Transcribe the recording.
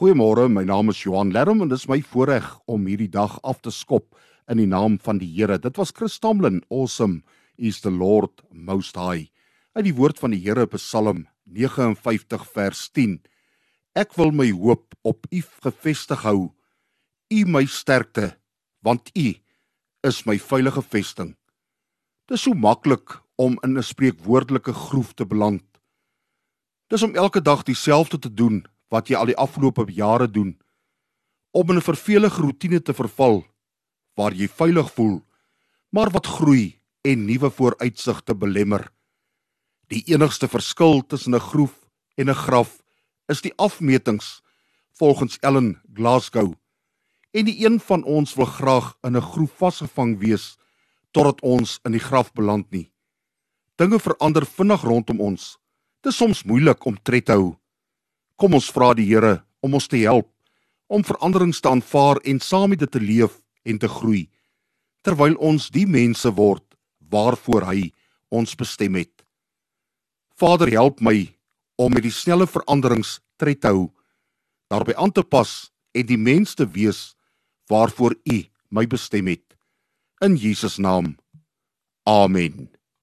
Goeiemôre, my naam is Johan Lerm en dit is my voorreg om hierdie dag af te skop in die naam van die Here. Dit was Chris Tomlin, awesome is the Lord most high. Uit die woord van die Here Psalm 59 vers 10. Ek wil my hoop op U gefestig hou. U my sterkte, want U is my veilige vesting. Dit is so maklik om in 'n spreekwoordelike groef te beland. Dis om elke dag dieselfde te doen wat jy al die afgelope jare doen om in 'n vervelige rotine te verval waar jy veilig voel maar wat groei en nuwe vooruitsigte belemmer. Die enigste verskil tussen 'n groef en 'n graf is die afmetings volgens Ellen Glasgow. En die een van ons wil graag in 'n groef vasgevang wees totdat ons in die graf beland nie. Dinge verander vinnig rondom ons. Dit is soms moeilik om tred te hou Kom ons vra die Here om ons te help om veranderings te aanvaar en saam met dit te leef en te groei terwyl ons die mense word waarvoor hy ons bestem het. Vader, help my om met die snelle veranderings tred te hou, daarby aan te pas en die mens te wees waarvoor U my bestem het. In Jesus naam. Amen.